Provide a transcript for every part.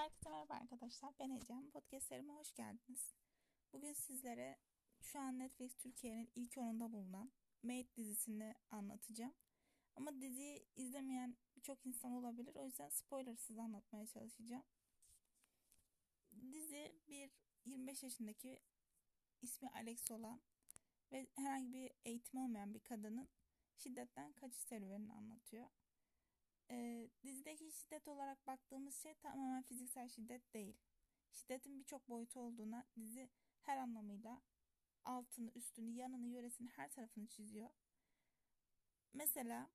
Herkese merhaba arkadaşlar. Ben Ecem. Podcastlerime hoş geldiniz. Bugün sizlere şu an Netflix Türkiye'nin ilk onunda bulunan Made dizisini anlatacağım. Ama diziyi izlemeyen birçok insan olabilir. O yüzden spoilersız anlatmaya çalışacağım. Dizi bir 25 yaşındaki ismi Alex olan ve herhangi bir eğitim olmayan bir kadının şiddetten kaçış serüvenini anlatıyor. E, dizideki şiddet olarak baktığımız şey tamamen fiziksel şiddet değil. Şiddetin birçok boyutu olduğuna dizi her anlamıyla altını, üstünü, yanını, yöresini, her tarafını çiziyor. Mesela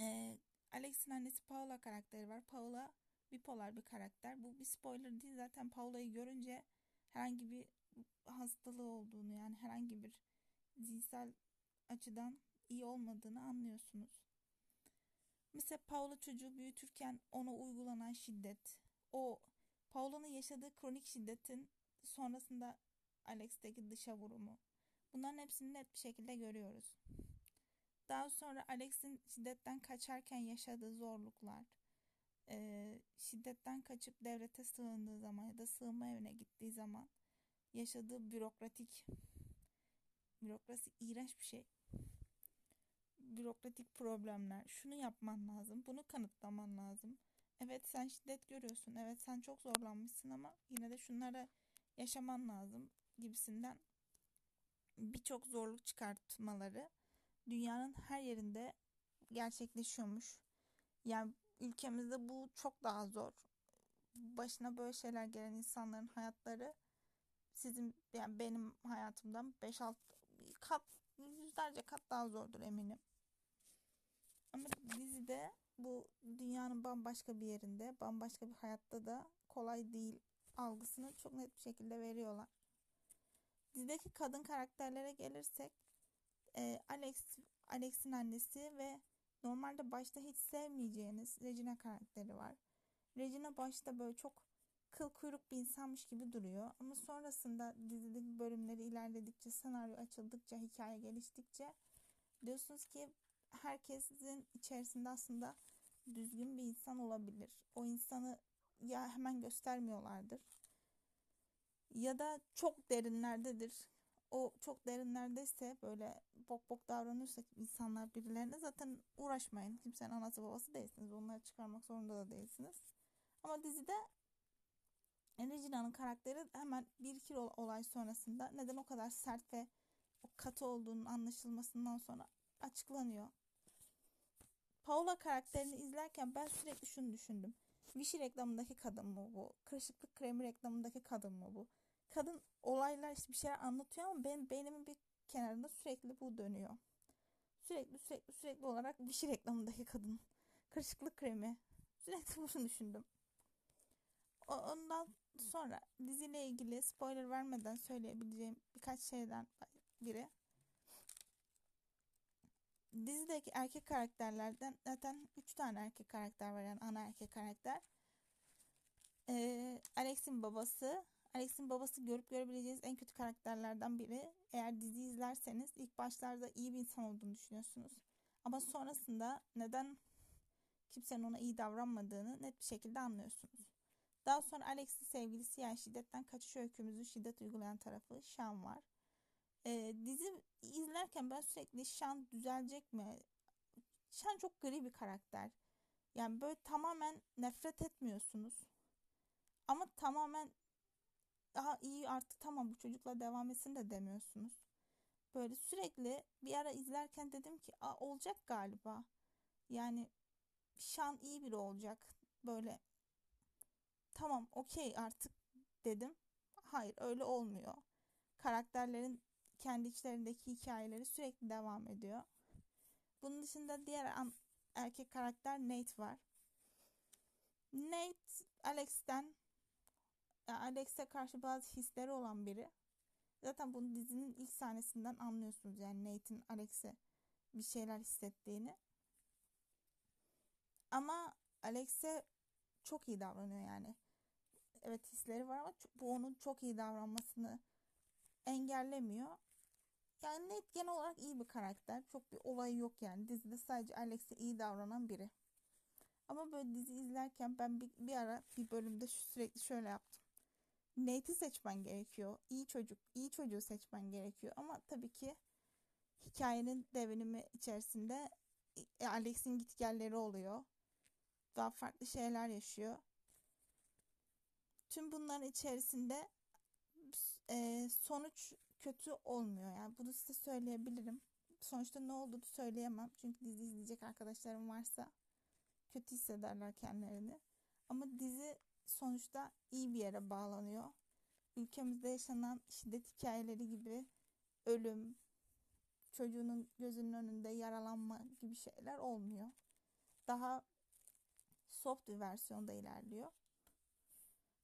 e, Alex'in annesi Paula karakteri var. Paula bipolar bir karakter. Bu bir spoiler değil. Zaten Paula'yı görünce herhangi bir hastalığı olduğunu yani herhangi bir zihinsel açıdan iyi olmadığını anlıyorsunuz. Mesela Paula çocuğu büyütürken ona uygulanan şiddet, o Paula'nın yaşadığı kronik şiddetin sonrasında Alex'teki dışa vurumu. Bunların hepsini net bir şekilde görüyoruz. Daha sonra Alex'in şiddetten kaçarken yaşadığı zorluklar, e, şiddetten kaçıp devlete sığındığı zaman ya da sığınma evine gittiği zaman yaşadığı bürokratik, bürokrasi iğrenç bir şey bürokratik problemler. Şunu yapman lazım. Bunu kanıtlaman lazım. Evet sen şiddet görüyorsun. Evet sen çok zorlanmışsın ama yine de şunları yaşaman lazım gibisinden birçok zorluk çıkartmaları dünyanın her yerinde gerçekleşiyormuş. Yani ülkemizde bu çok daha zor. Başına böyle şeyler gelen insanların hayatları sizin yani benim hayatımdan 5-6 kat yüzlerce kat daha zordur eminim. Ama dizide bu dünyanın bambaşka bir yerinde, bambaşka bir hayatta da kolay değil algısını çok net bir şekilde veriyorlar. Dizideki kadın karakterlere gelirsek e, Alex, Alex'in annesi ve normalde başta hiç sevmeyeceğiniz Regina karakteri var. Regina başta böyle çok kıl kuyruk bir insanmış gibi duruyor. Ama sonrasında dizideki bölümleri ilerledikçe, senaryo açıldıkça, hikaye geliştikçe diyorsunuz ki herkesin içerisinde aslında düzgün bir insan olabilir. O insanı ya hemen göstermiyorlardır ya da çok derinlerdedir. O çok derinlerdeyse böyle bok bok davranırsa insanlar birilerine zaten uğraşmayın. Kimsenin anası babası değilsiniz. Onları çıkarmak zorunda da değilsiniz. Ama dizide Regina'nın karakteri hemen bir iki olay sonrasında neden o kadar sert ve o katı olduğunun anlaşılmasından sonra açıklanıyor. Paula karakterini izlerken ben sürekli şunu düşündüm. Vichy reklamındaki kadın mı bu? Kırışıklık kremi reklamındaki kadın mı bu? Kadın olaylar işte bir şeyler anlatıyor ama benim beynimin bir kenarında sürekli bu dönüyor. Sürekli sürekli sürekli olarak Vichy reklamındaki kadın. Kırışıklık kremi. Sürekli bunu düşündüm. Ondan sonra diziyle ilgili spoiler vermeden söyleyebileceğim birkaç şeyden biri dizideki erkek karakterlerden zaten 3 tane erkek karakter var yani ana erkek karakter. Ee, Alex'in babası. Alex'in babası görüp görebileceğiniz en kötü karakterlerden biri. Eğer dizi izlerseniz ilk başlarda iyi bir insan olduğunu düşünüyorsunuz. Ama sonrasında neden kimsenin ona iyi davranmadığını net bir şekilde anlıyorsunuz. Daha sonra Alex'in sevgilisi yani şiddetten kaçış öykümüzü şiddet uygulayan tarafı Sean var. Ee, dizi izlerken ben sürekli Şan düzelecek mi? Şan çok gri bir karakter. Yani böyle tamamen nefret etmiyorsunuz. Ama tamamen daha iyi artık tamam bu çocukla devam etsin de demiyorsunuz. Böyle sürekli bir ara izlerken dedim ki Aa, olacak galiba. Yani Şan iyi biri olacak. Böyle tamam okey artık dedim. Hayır öyle olmuyor. Karakterlerin kendi içlerindeki hikayeleri sürekli devam ediyor. Bunun dışında diğer erkek karakter Nate var. Nate Alex'ten Alex'e karşı bazı hisleri olan biri. Zaten bunu dizinin ilk sahnesinden anlıyorsunuz yani Nate'in Alex'e bir şeyler hissettiğini. Ama Alex'e çok iyi davranıyor yani. Evet hisleri var ama bu onun çok iyi davranmasını engellemiyor. Yani Nate genel olarak iyi bir karakter. Çok bir olayı yok yani. Dizide sadece Alex'e iyi davranan biri. Ama böyle dizi izlerken ben bir, bir ara bir bölümde sürekli şöyle yaptım. Nate'i seçmen gerekiyor. İyi çocuk, iyi çocuğu seçmen gerekiyor. Ama tabii ki hikayenin devinimi içerisinde e, Alex'in gitgelleri oluyor. Daha farklı şeyler yaşıyor. Tüm bunların içerisinde sonuç kötü olmuyor. Yani bunu size söyleyebilirim. Sonuçta ne olduğunu söyleyemem. Çünkü dizi izleyecek arkadaşlarım varsa kötü hissederler kendilerini. Ama dizi sonuçta iyi bir yere bağlanıyor. Ülkemizde yaşanan şiddet hikayeleri gibi ölüm, çocuğunun gözünün önünde yaralanma gibi şeyler olmuyor. Daha soft bir versiyonda ilerliyor.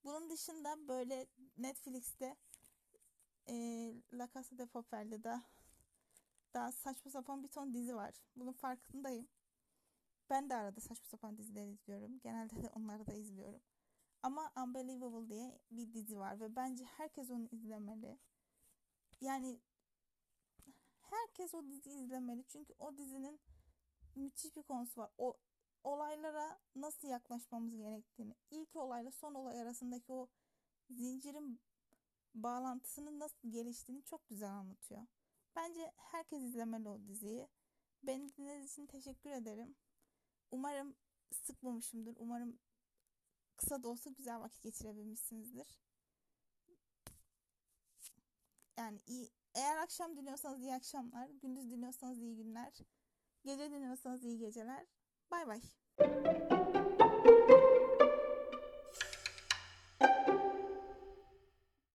Bunun dışında böyle Netflix'te e, La Casa de Papel'de da daha saçma sapan bir ton dizi var. Bunun farkındayım. Ben de arada saçma sapan diziler izliyorum. Genelde de onları da izliyorum. Ama Unbelievable diye bir dizi var ve bence herkes onu izlemeli. Yani herkes o diziyi izlemeli. Çünkü o dizinin müthiş bir konusu var. O olaylara nasıl yaklaşmamız gerektiğini, ilk olayla son olay arasındaki o zincirin bağlantısının nasıl geliştiğini çok güzel anlatıyor. Bence herkes izlemeli o diziyi. Beni dinlediğiniz için teşekkür ederim. Umarım sıkmamışımdır. Umarım kısa da olsa güzel vakit geçirebilmişsinizdir. Yani iyi, eğer akşam dinliyorsanız iyi akşamlar, gündüz dinliyorsanız iyi günler, gece dinliyorsanız iyi geceler. Bay bay.